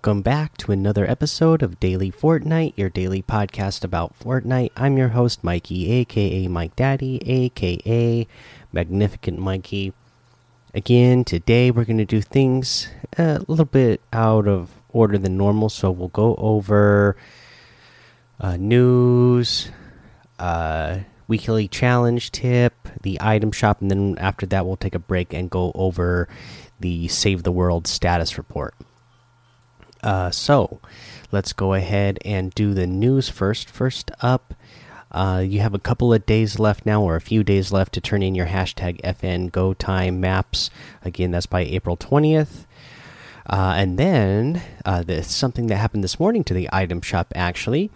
Welcome back to another episode of Daily Fortnite, your daily podcast about Fortnite. I'm your host, Mikey, aka Mike Daddy, aka Magnificent Mikey. Again, today we're going to do things a little bit out of order than normal, so we'll go over uh, news, uh, weekly challenge tip, the item shop, and then after that, we'll take a break and go over the Save the World status report. Uh, so let's go ahead and do the news first. First up, uh, you have a couple of days left now, or a few days left, to turn in your hashtag FN Go Time maps. Again, that's by April 20th. Uh, and then uh, there's something that happened this morning to the item shop, actually.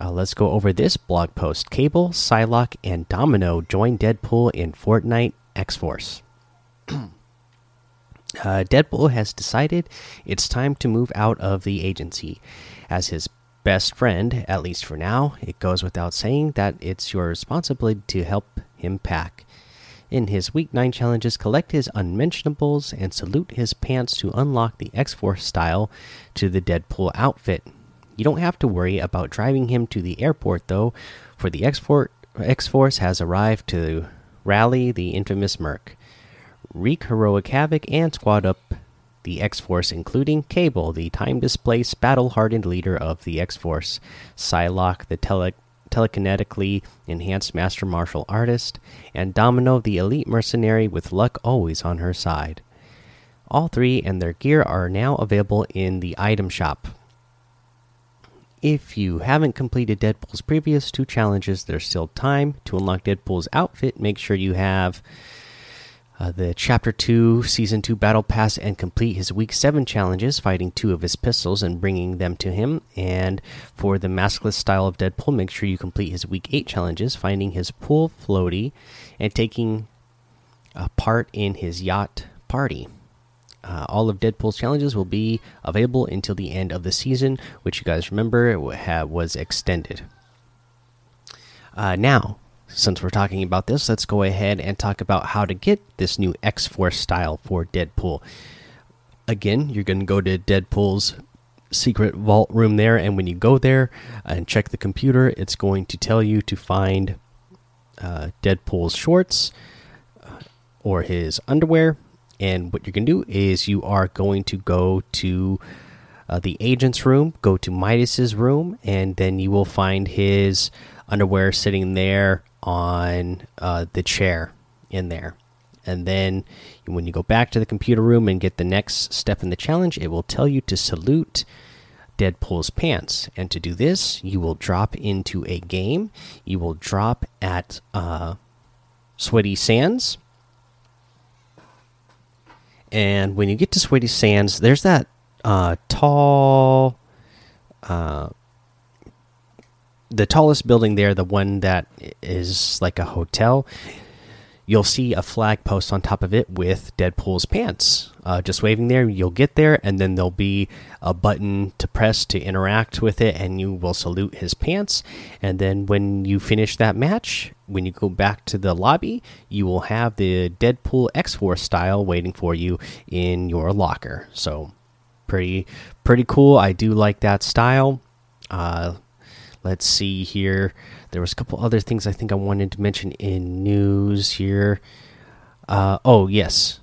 Uh, let's go over this blog post. Cable, Psylocke, and Domino join Deadpool in Fortnite X Force. Uh, Deadpool has decided it's time to move out of the agency. As his best friend, at least for now, it goes without saying that it's your responsibility to help him pack. In his Week 9 challenges, collect his unmentionables and salute his pants to unlock the X Force style to the Deadpool outfit. You don't have to worry about driving him to the airport, though, for the X Force has arrived to rally the infamous Merc wreak heroic havoc, and squad up the X Force, including Cable, the time displaced, battle hardened leader of the X Force, Psylocke, the tele telekinetically enhanced master martial artist, and Domino, the elite mercenary with luck always on her side. All three and their gear are now available in the item shop. If you haven't completed Deadpool's previous two challenges, there's still time to unlock Deadpool's outfit. Make sure you have uh, the Chapter 2 Season 2 Battle Pass and complete his Week 7 challenges, fighting two of his pistols and bringing them to him. And for the maskless style of Deadpool, make sure you complete his Week 8 challenges, finding his pool floaty and taking a part in his yacht party. Uh, all of Deadpool's challenges will be available until the end of the season, which you guys remember was extended. Uh, now, since we're talking about this, let's go ahead and talk about how to get this new X Force style for Deadpool. Again, you're going to go to Deadpool's secret vault room there, and when you go there and check the computer, it's going to tell you to find uh, Deadpool's shorts uh, or his underwear. And what you're going to do is you are going to go to uh, the agent's room, go to Midas's room, and then you will find his underwear sitting there on uh, the chair in there. And then when you go back to the computer room and get the next step in the challenge, it will tell you to salute Deadpool's pants. And to do this, you will drop into a game. You will drop at uh, Sweaty Sands. And when you get to Sweaty Sands, there's that uh, tall uh, the tallest building there, the one that is like a hotel, you'll see a flag post on top of it with Deadpool's pants uh, just waving there. You'll get there, and then there'll be a button to press to interact with it, and you will salute his pants. And then when you finish that match, when you go back to the lobby, you will have the Deadpool X Force style waiting for you in your locker. So pretty pretty cool. I do like that style. Uh, Let's see here. There was a couple other things I think I wanted to mention in news here. Uh, oh yes,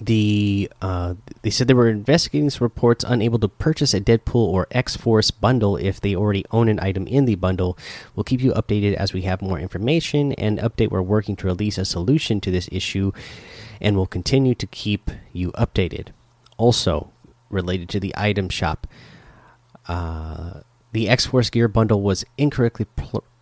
the uh, they said they were investigating some reports unable to purchase a Deadpool or X Force bundle if they already own an item in the bundle. We'll keep you updated as we have more information and update. We're working to release a solution to this issue, and we'll continue to keep you updated. Also, related to the item shop. Uh, the X Force Gear bundle was incorrectly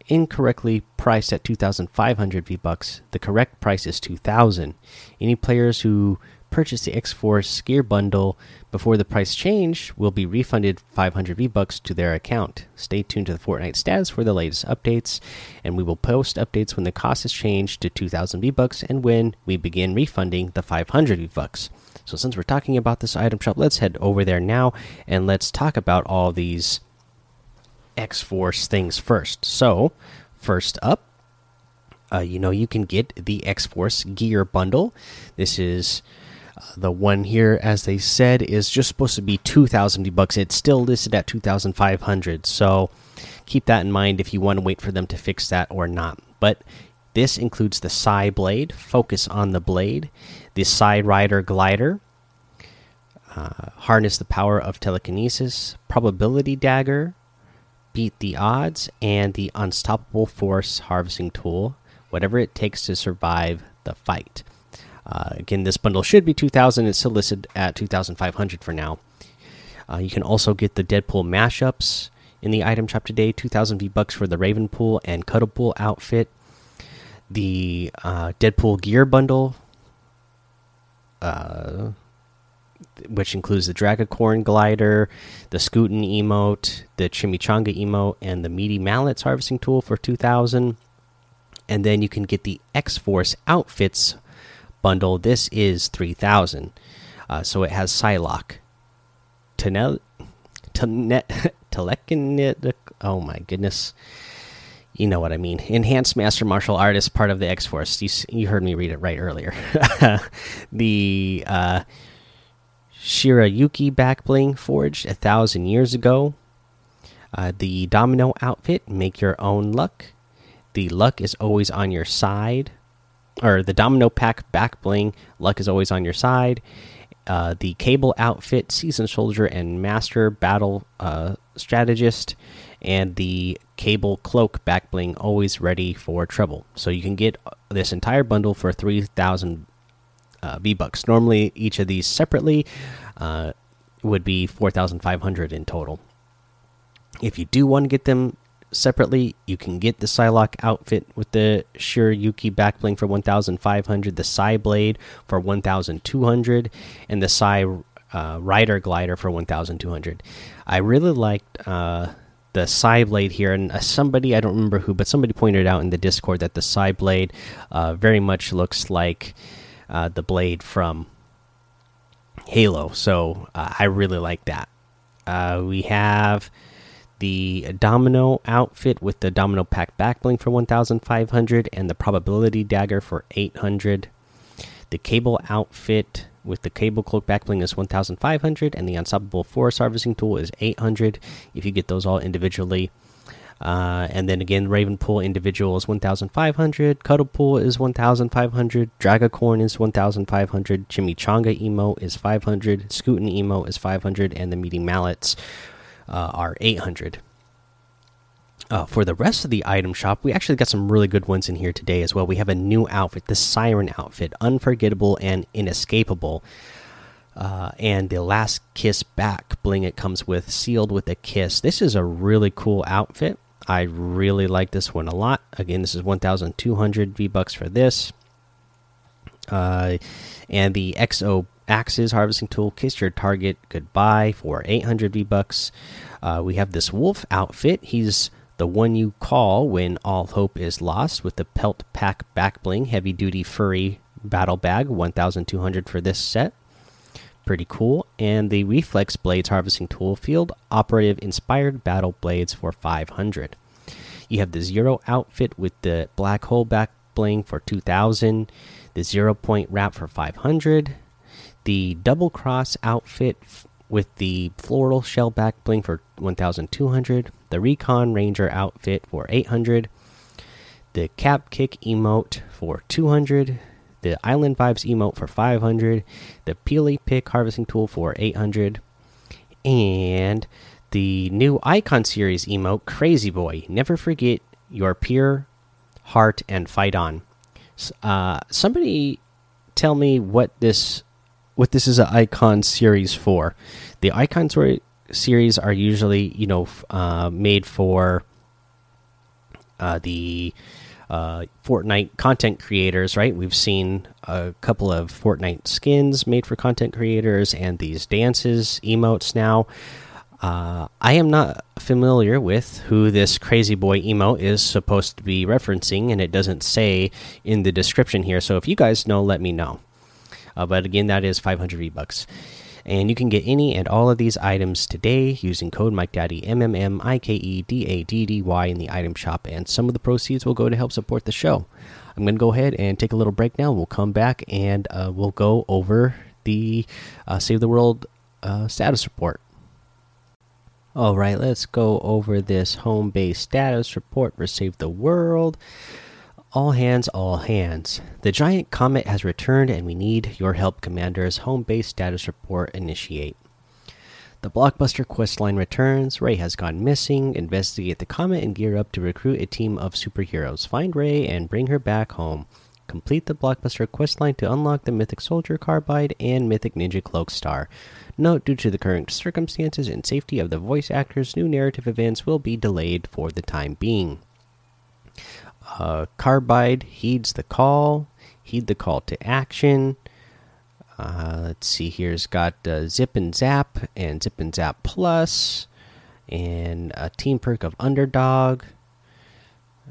incorrectly priced at 2,500 V bucks. The correct price is 2,000. Any players who purchase the X Force Gear bundle before the price change will be refunded 500 V bucks to their account. Stay tuned to the Fortnite status for the latest updates, and we will post updates when the cost is changed to 2,000 V bucks and when we begin refunding the 500 V bucks. So since we're talking about this item shop, let's head over there now and let's talk about all these X Force things first. So, first up, uh, you know, you can get the X Force Gear Bundle. This is Uh, the one here, as they said, is just supposed to be 2,000 bucks. It's still listed at 2,500. So keep that in mind if you want to wait for them to fix that or not. But this includes the Psy Blade, focus on the blade, the Psy Rider Glider, uh, harness the power of telekinesis, probability dagger, beat the odds, and the unstoppable force harvesting tool, whatever it takes to survive the fight. Uh, again, this bundle should be 2,000. It's still listed at 2,500 for now. Uh, you can also get the Deadpool mashups in the item shop today 2,000 V bucks for the Ravenpool and Cuddlepool outfit. The uh, Deadpool gear bundle, uh, which includes the Dragacorn glider, the Scootin emote, the Chimichanga emote, and the Meaty Mallets harvesting tool for 2,000. And then you can get the X Force outfits bundle. This is 3000. Uh, so it has Psylocke, Tenel, Tenet, Telekinetic. Oh my goodness. You know what I mean. Enhanced Master Martial Artist, part of the X Force. You, you heard me read it right earlier. the uh, Shirayuki back bling forged a thousand years ago. Uh, the Domino outfit, make your own luck. The luck is always on your side or the Domino Pack backbling. Luck is always on your side. Uh, the Cable outfit, Seasoned Soldier and Master Battle uh, Strategist, and the Cable Cloak backbling, always ready for trouble. So you can get this entire bundle for three thousand uh, V bucks. Normally, each of these separately uh, would be four thousand five hundred in total. If you do want to get them separately. You can get the Psylocke outfit with the Shirayuki backbling for 1,500, the Psy Blade for 1,200, and the Psy uh, Rider Glider for 1,200. I really liked uh, the Psy Blade here, and uh, somebody, I don't remember who, but somebody pointed out in the Discord that the Psy Blade uh, very much looks like uh, the blade from Halo, so uh, I really like that. we have the domino outfit with the domino pack backbling for 1500 and the probability dagger for 800 the cable outfit with the cable cloak backbling is 1500 and the unstoppable force harvesting tool is 800 if you get those all individually uh, and then again ravenpool individual is 1500 cuddlepool is 1500 dragacorn is 1500 chimichanga emo is 500 scootin emo is 500 and the meaty mallets uh, are 800. Uh, for the rest of the item shop, we actually got some really good ones in here today as well. We have a new outfit, the Siren outfit, unforgettable and inescapable. Uh, and the last kiss back bling it comes with, sealed with a kiss. This is a really cool outfit. I really like this one a lot. Again, this is 1,200 V bucks for this. Uh, and the XO axes harvesting tool kiss your target goodbye for 800 v bucks uh, we have this wolf outfit he's the one you call when all hope is lost with the pelt pack back bling heavy duty furry battle bag 1200 for this set pretty cool and the reflex blades harvesting tool field operative inspired battle blades for 500 you have the zero outfit with the black hole back bling for 2000 the zero point wrap for 500 the double cross outfit with the floral shell back bling for 1200 the recon ranger outfit for 800 the cap kick emote for 200 the island vibes emote for 500 the peely pick harvesting tool for 800 and the new icon series emote crazy boy never forget your pure heart and fight on uh, somebody tell me what this what this is an icon series for. The icon series are usually, you know, uh, made for uh, the uh, Fortnite content creators, right? We've seen a couple of Fortnite skins made for content creators and these dances, emotes now. Uh, I am not familiar with who this crazy boy emo is supposed to be referencing, and it doesn't say in the description here. So if you guys know, let me know. Uh, but again, that is 500 V bucks. And you can get any and all of these items today using code MikeDaddy, M M M I K E D A D D Y, in the item shop. And some of the proceeds will go to help support the show. I'm going to go ahead and take a little break now. We'll come back and uh, we'll go over the uh, Save the World uh, status report. All right, let's go over this home base status report for Save the World. All hands, all hands. The giant comet has returned, and we need your help, commanders. Home base status report initiate. The blockbuster questline returns. Ray has gone missing. Investigate the comet and gear up to recruit a team of superheroes. Find Ray and bring her back home. Complete the blockbuster questline to unlock the Mythic Soldier Carbide and Mythic Ninja Cloak Star. Note, due to the current circumstances and safety of the voice actors, new narrative events will be delayed for the time being. Uh, Carbide heeds the call. Heed the call to action. Uh, let's see here. It's got uh, Zip and Zap and Zip and Zap Plus and a team perk of Underdog.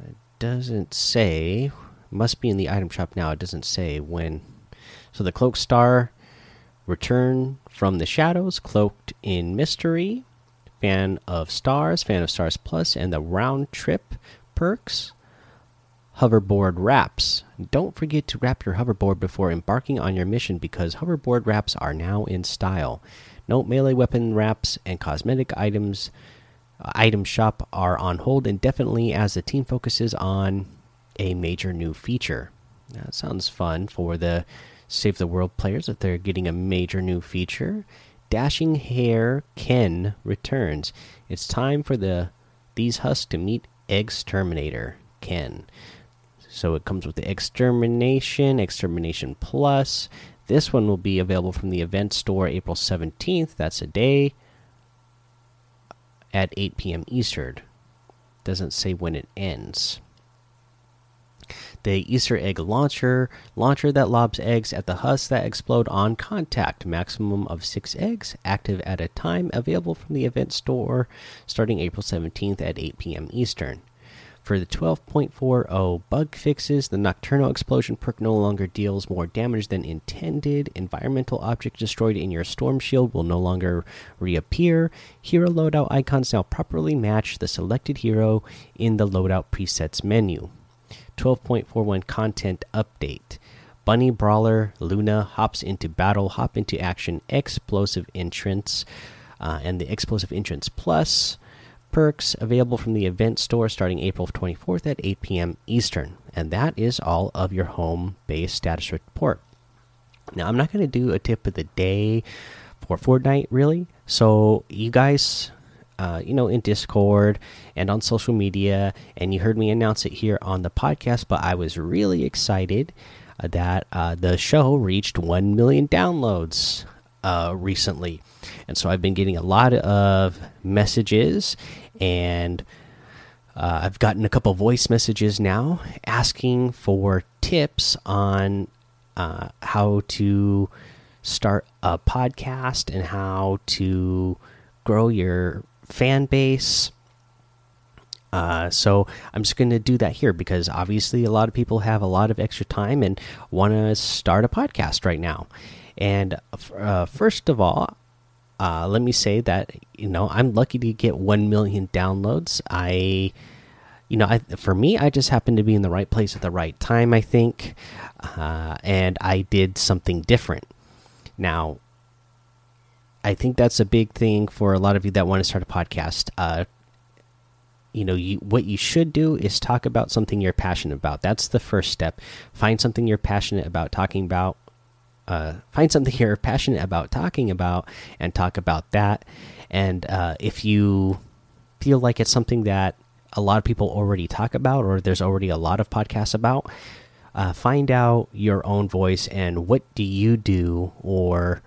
It doesn't say. Must be in the item shop now. It doesn't say when. So the Cloak Star return from the shadows, cloaked in mystery. Fan of Stars, Fan of Stars Plus, and the round trip perks hoverboard wraps. Don't forget to wrap your hoverboard before embarking on your mission because hoverboard wraps are now in style. Note melee weapon wraps and cosmetic items uh, item shop are on hold indefinitely as the team focuses on a major new feature. That sounds fun for the Save the World players that they're getting a major new feature. Dashing Hare Ken returns. It's time for the these husks to meet Exterminator Ken. So it comes with the Extermination, Extermination Plus. This one will be available from the event store April 17th. That's a day at 8 p.m. Eastern. Doesn't say when it ends. The Easter egg launcher, launcher that lobs eggs at the husks that explode on contact. Maximum of six eggs, active at a time, available from the event store starting April 17th at 8 p.m. Eastern. For the 12.40 bug fixes, the Nocturnal Explosion perk no longer deals more damage than intended. Environmental objects destroyed in your Storm Shield will no longer reappear. Hero loadout icons now properly match the selected hero in the loadout presets menu. 12.41 content update. Bunny Brawler Luna hops into battle, hop into action, explosive entrance, uh, and the explosive entrance plus perks available from the event store starting April 24th at 8 p.m. Eastern. And that is all of your home base status report. Now, I'm not going to do a tip of the day for Fortnite, really. So, you guys, uh, you know, in Discord and on social media, and you heard me announce it here on the podcast, but I was really excited that uh, the show reached 1 million downloads uh, recently. And so I've been getting a lot of messages, and uh, I've gotten a couple voice messages now asking for tips on uh, how to start a podcast and how to grow your fan base. Uh, so I'm just going to do that here because obviously a lot of people have a lot of extra time and want to start a podcast right now. And uh, first of all, uh, let me say that you know I'm lucky to get one million downloads. I, you know, I, for me, I just happened to be in the right place at the right time. I think, uh, and I did something different. Now, I think that's a big thing for a lot of you that want to start a podcast. Uh, you know, you what you should do is talk about something you're passionate about. That's the first step. Find something you're passionate about talking about uh, find something you're passionate about talking about and talk about that. And uh, if you feel like it's something that a lot of people already talk about, or there's already a lot of podcasts about, uh, find out your own voice and what do you do, or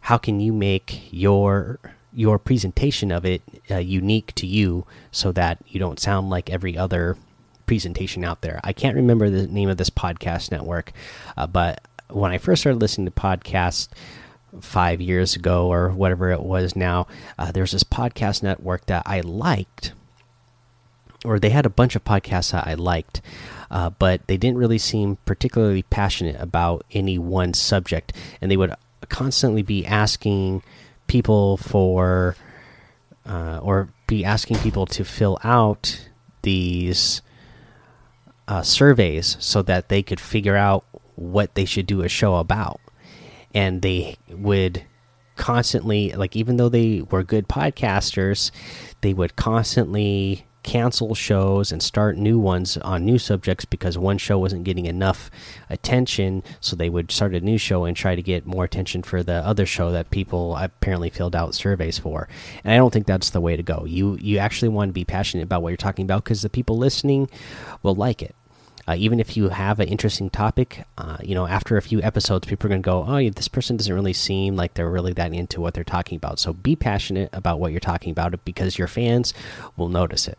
how can you make your your presentation of it uh, unique to you, so that you don't sound like every other presentation out there. I can't remember the name of this podcast network, uh, but when I first started listening to podcasts five years ago or whatever it was now, uh, there's this podcast network that I liked, or they had a bunch of podcasts that I liked, uh, but they didn't really seem particularly passionate about any one subject, and they would constantly be asking people for, uh, or be asking people to fill out these. Uh, surveys so that they could figure out what they should do a show about. and they would constantly like even though they were good podcasters they would constantly cancel shows and start new ones on new subjects because one show wasn't getting enough attention. So they would start a new show and try to get more attention for the other show that people apparently filled out surveys for. And i don't think that's the way to go. You you actually want to be passionate about what you're talking about because the people listening will like it uh, even if you have an interesting topic, uh, you know, after a few episodes, people are going to go, "Oh, this person doesn't really seem like they're really that into what they're talking about." So be passionate about what you're talking about because your fans will notice it.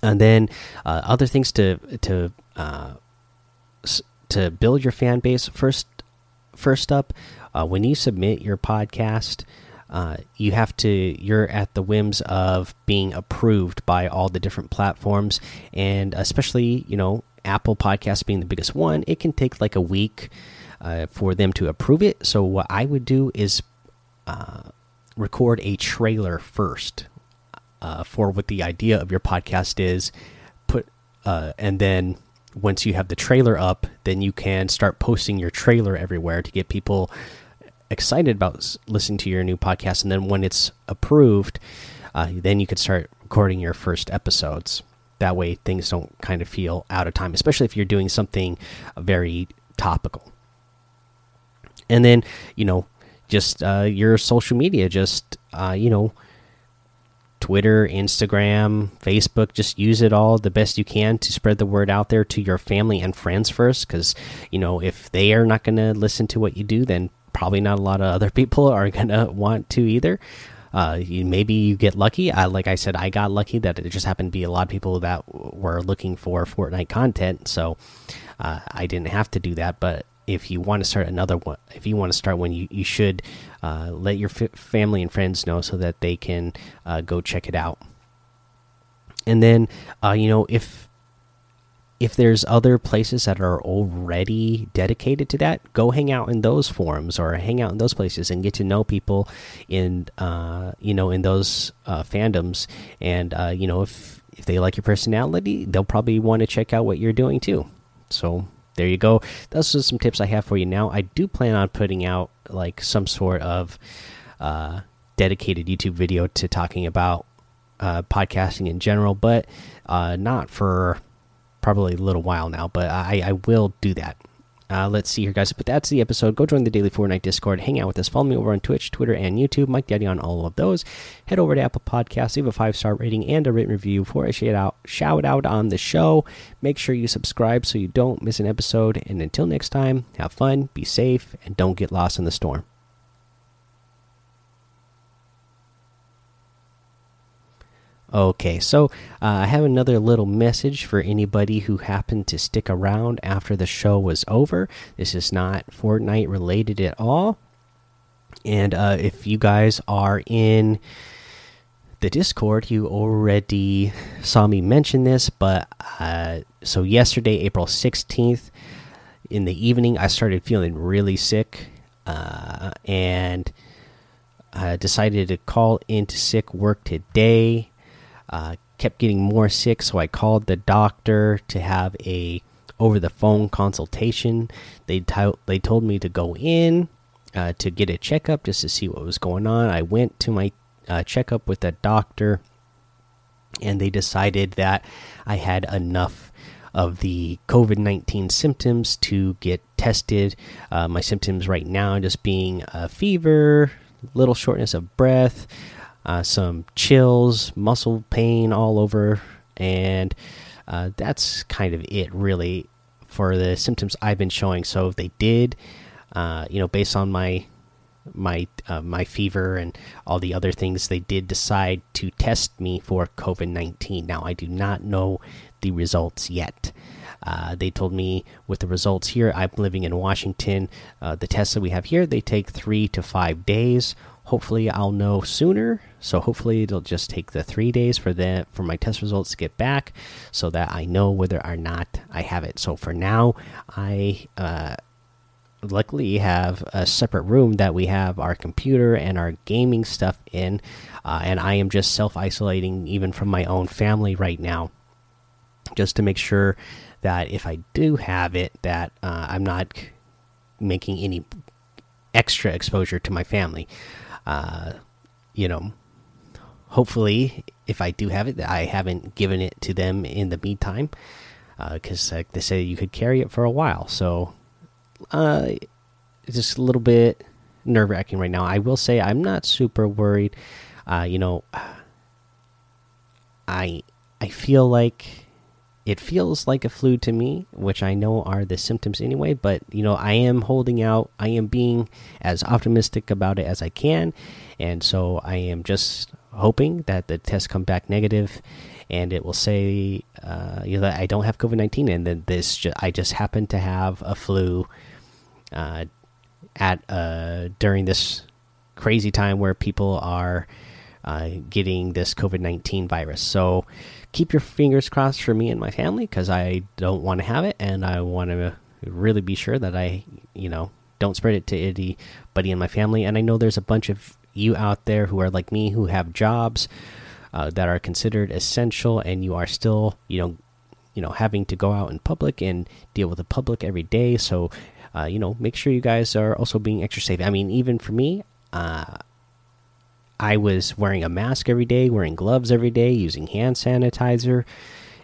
And then uh, other things to to uh, to build your fan base. First, first up, uh, when you submit your podcast. Uh, you have to you're at the whims of being approved by all the different platforms. And especially you know apple podcast being the biggest one it can take like a week uh, for them to approve it. So what i would do is uh, record a trailer first uh, for what the idea of your podcast is. Put uh, and then once you have the trailer up then you can start posting your trailer everywhere to get people excited about listening to your new podcast, and then when it's approved, uh, then you could start recording your first episodes. That way, things don't kind of feel out of time, especially if you're doing something very topical. And then, you know, just uh, your social media, just uh, you know, Twitter, Instagram, Facebook, just use it all the best you can to spread the word out there to your family and friends first. Because, you know, if they are not going to listen to what you do, then probably not a lot of other people are gonna want to either. Uh, you, maybe you get lucky. I, like I said, I got lucky that it just happened to be a lot of people that were looking for Fortnite content, so uh, I didn't have to do that. But if you want to start another one, if you want to start one, you you should uh, let your family and friends know so that they can uh, go check it out. And then, uh, you know, if if there's other places that are already dedicated to that, go hang out in those forums or hang out in those places and get to know people in uh, you know in those uh, fandoms. And uh, you know if if they like your personality, they'll probably want to check out what you're doing too. So there you go. Those are some tips I have for you now. I do plan on putting out like some sort of uh, dedicated YouTube video to talking about uh, podcasting in general, but uh, not for probably a little while now, but I, I will do that. Uh, let's see here, guys. But that's the episode. Go join the Daily Fortnite Discord. Hang out with us. Follow me over on Twitch, Twitter, and YouTube. Mike Daddy on all of those. Head over to Apple Podcasts. Leave a five star rating and a written review for a shout out, shout out on the show. Make sure you subscribe so you don't miss an episode. And until next time, have fun, be safe, and don't get lost in the storm. Okay, so uh, I have another little message for anybody who happened to stick around after the show was over. This is not Fortnite related at all. And uh, if you guys are in the Discord, you already saw me mention this. But uh, so, yesterday, April 16th, in the evening, I started feeling really sick. Uh, and I decided to call into sick work today uh, kept getting more sick, so I called the doctor to have a over the phone consultation. They they told me to go in uh, to get a checkup just to see what was going on. I went to my uh, checkup with the doctor, and they decided that I had enough of the COVID 19 symptoms to get tested. Uh, my symptoms right now just being a fever, little shortness of breath, uh, some chills, muscle pain all over, and uh, that's kind of it really for the symptoms I've been showing. So they did, uh, you know, based on my my uh, my fever and all the other things, they did decide to test me for COVID nineteen. Now I do not know the results yet. Uh, they told me with the results here, I'm living in Washington. Uh, the tests that we have here, they take three to five days hopefully i'll know sooner so hopefully it'll just take the three days for the for my test results to get back so that i know whether or not i have it so for now i uh, luckily have a separate room that we have our computer and our gaming stuff in uh, and i am just self-isolating even from my own family right now just to make sure that if i do have it that uh, i'm not making any extra exposure to my family. Uh, you know, hopefully, if I do have it, I haven't given it to them in the meantime, because uh, like they say you could carry it for a while. So, uh, just a little bit nerve wracking right now. I will say I'm not super worried. Uh, you know, I I feel like it feels like a flu to me, which I know are the symptoms anyway. But you know, I am holding out. I am being as optimistic about it as I can, and so I am just hoping that the tests come back negative, and it will say, uh, you know, that I don't have COVID nineteen, and then this ju I just happen to have a flu. Uh, at uh, during this crazy time where people are uh, getting this COVID 19 virus. So keep your fingers crossed for me and my family because I don't want to have it and I want to really be sure that I, you know, don't spread it to anybody in my family. And I know there's a bunch of you out there who are like me who have jobs uh, that are considered essential and you are still, you know, you know having to go out in public and deal with the public every day so uh, you know, make sure you guys are also being extra safe. I mean, even for me, uh, I was wearing a mask every day, wearing gloves every day, using hand sanitizer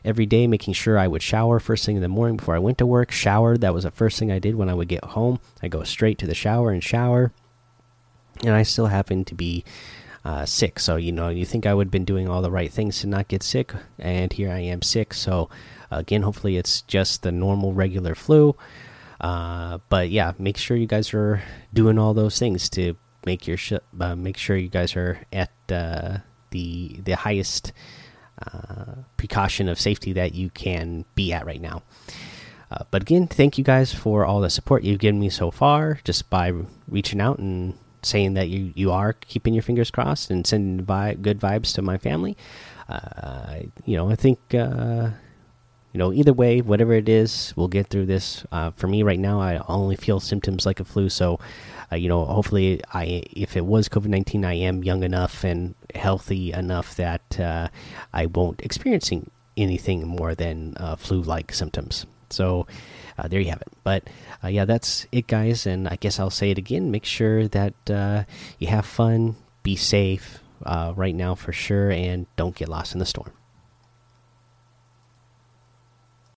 every day, making sure I would shower first thing in the morning before I went to work. Shower, that was the first thing I did when I would get home. I go straight to the shower and shower. And I still happen to be uh, sick. So, you know, you think I would have been doing all the right things to not get sick, and here I am sick. So, again, hopefully it's just the normal, regular flu. Uh, but yeah, make sure you guys are doing all those things to make your uh, make sure you guys are at uh, the the highest uh, precaution of safety that you can be at right now. Uh, but again, thank you guys for all the support you've given me so far, just by reaching out and saying that you you are keeping your fingers crossed and sending vi good vibes to my family. Uh, you know, I think you know, either way, whatever it is, we'll get through this. Uh, for me right now, I only feel symptoms like a flu. So, uh, you know, hopefully, I if it was COVID nineteen, I am young enough and healthy enough that uh, I won't experiencing anything more than uh, flu like symptoms. So, uh, there you have it. But uh, yeah, that's it, guys. And I guess I'll say it again. Make sure that you have fun, be safe right now for sure, and don't get lost in the storm.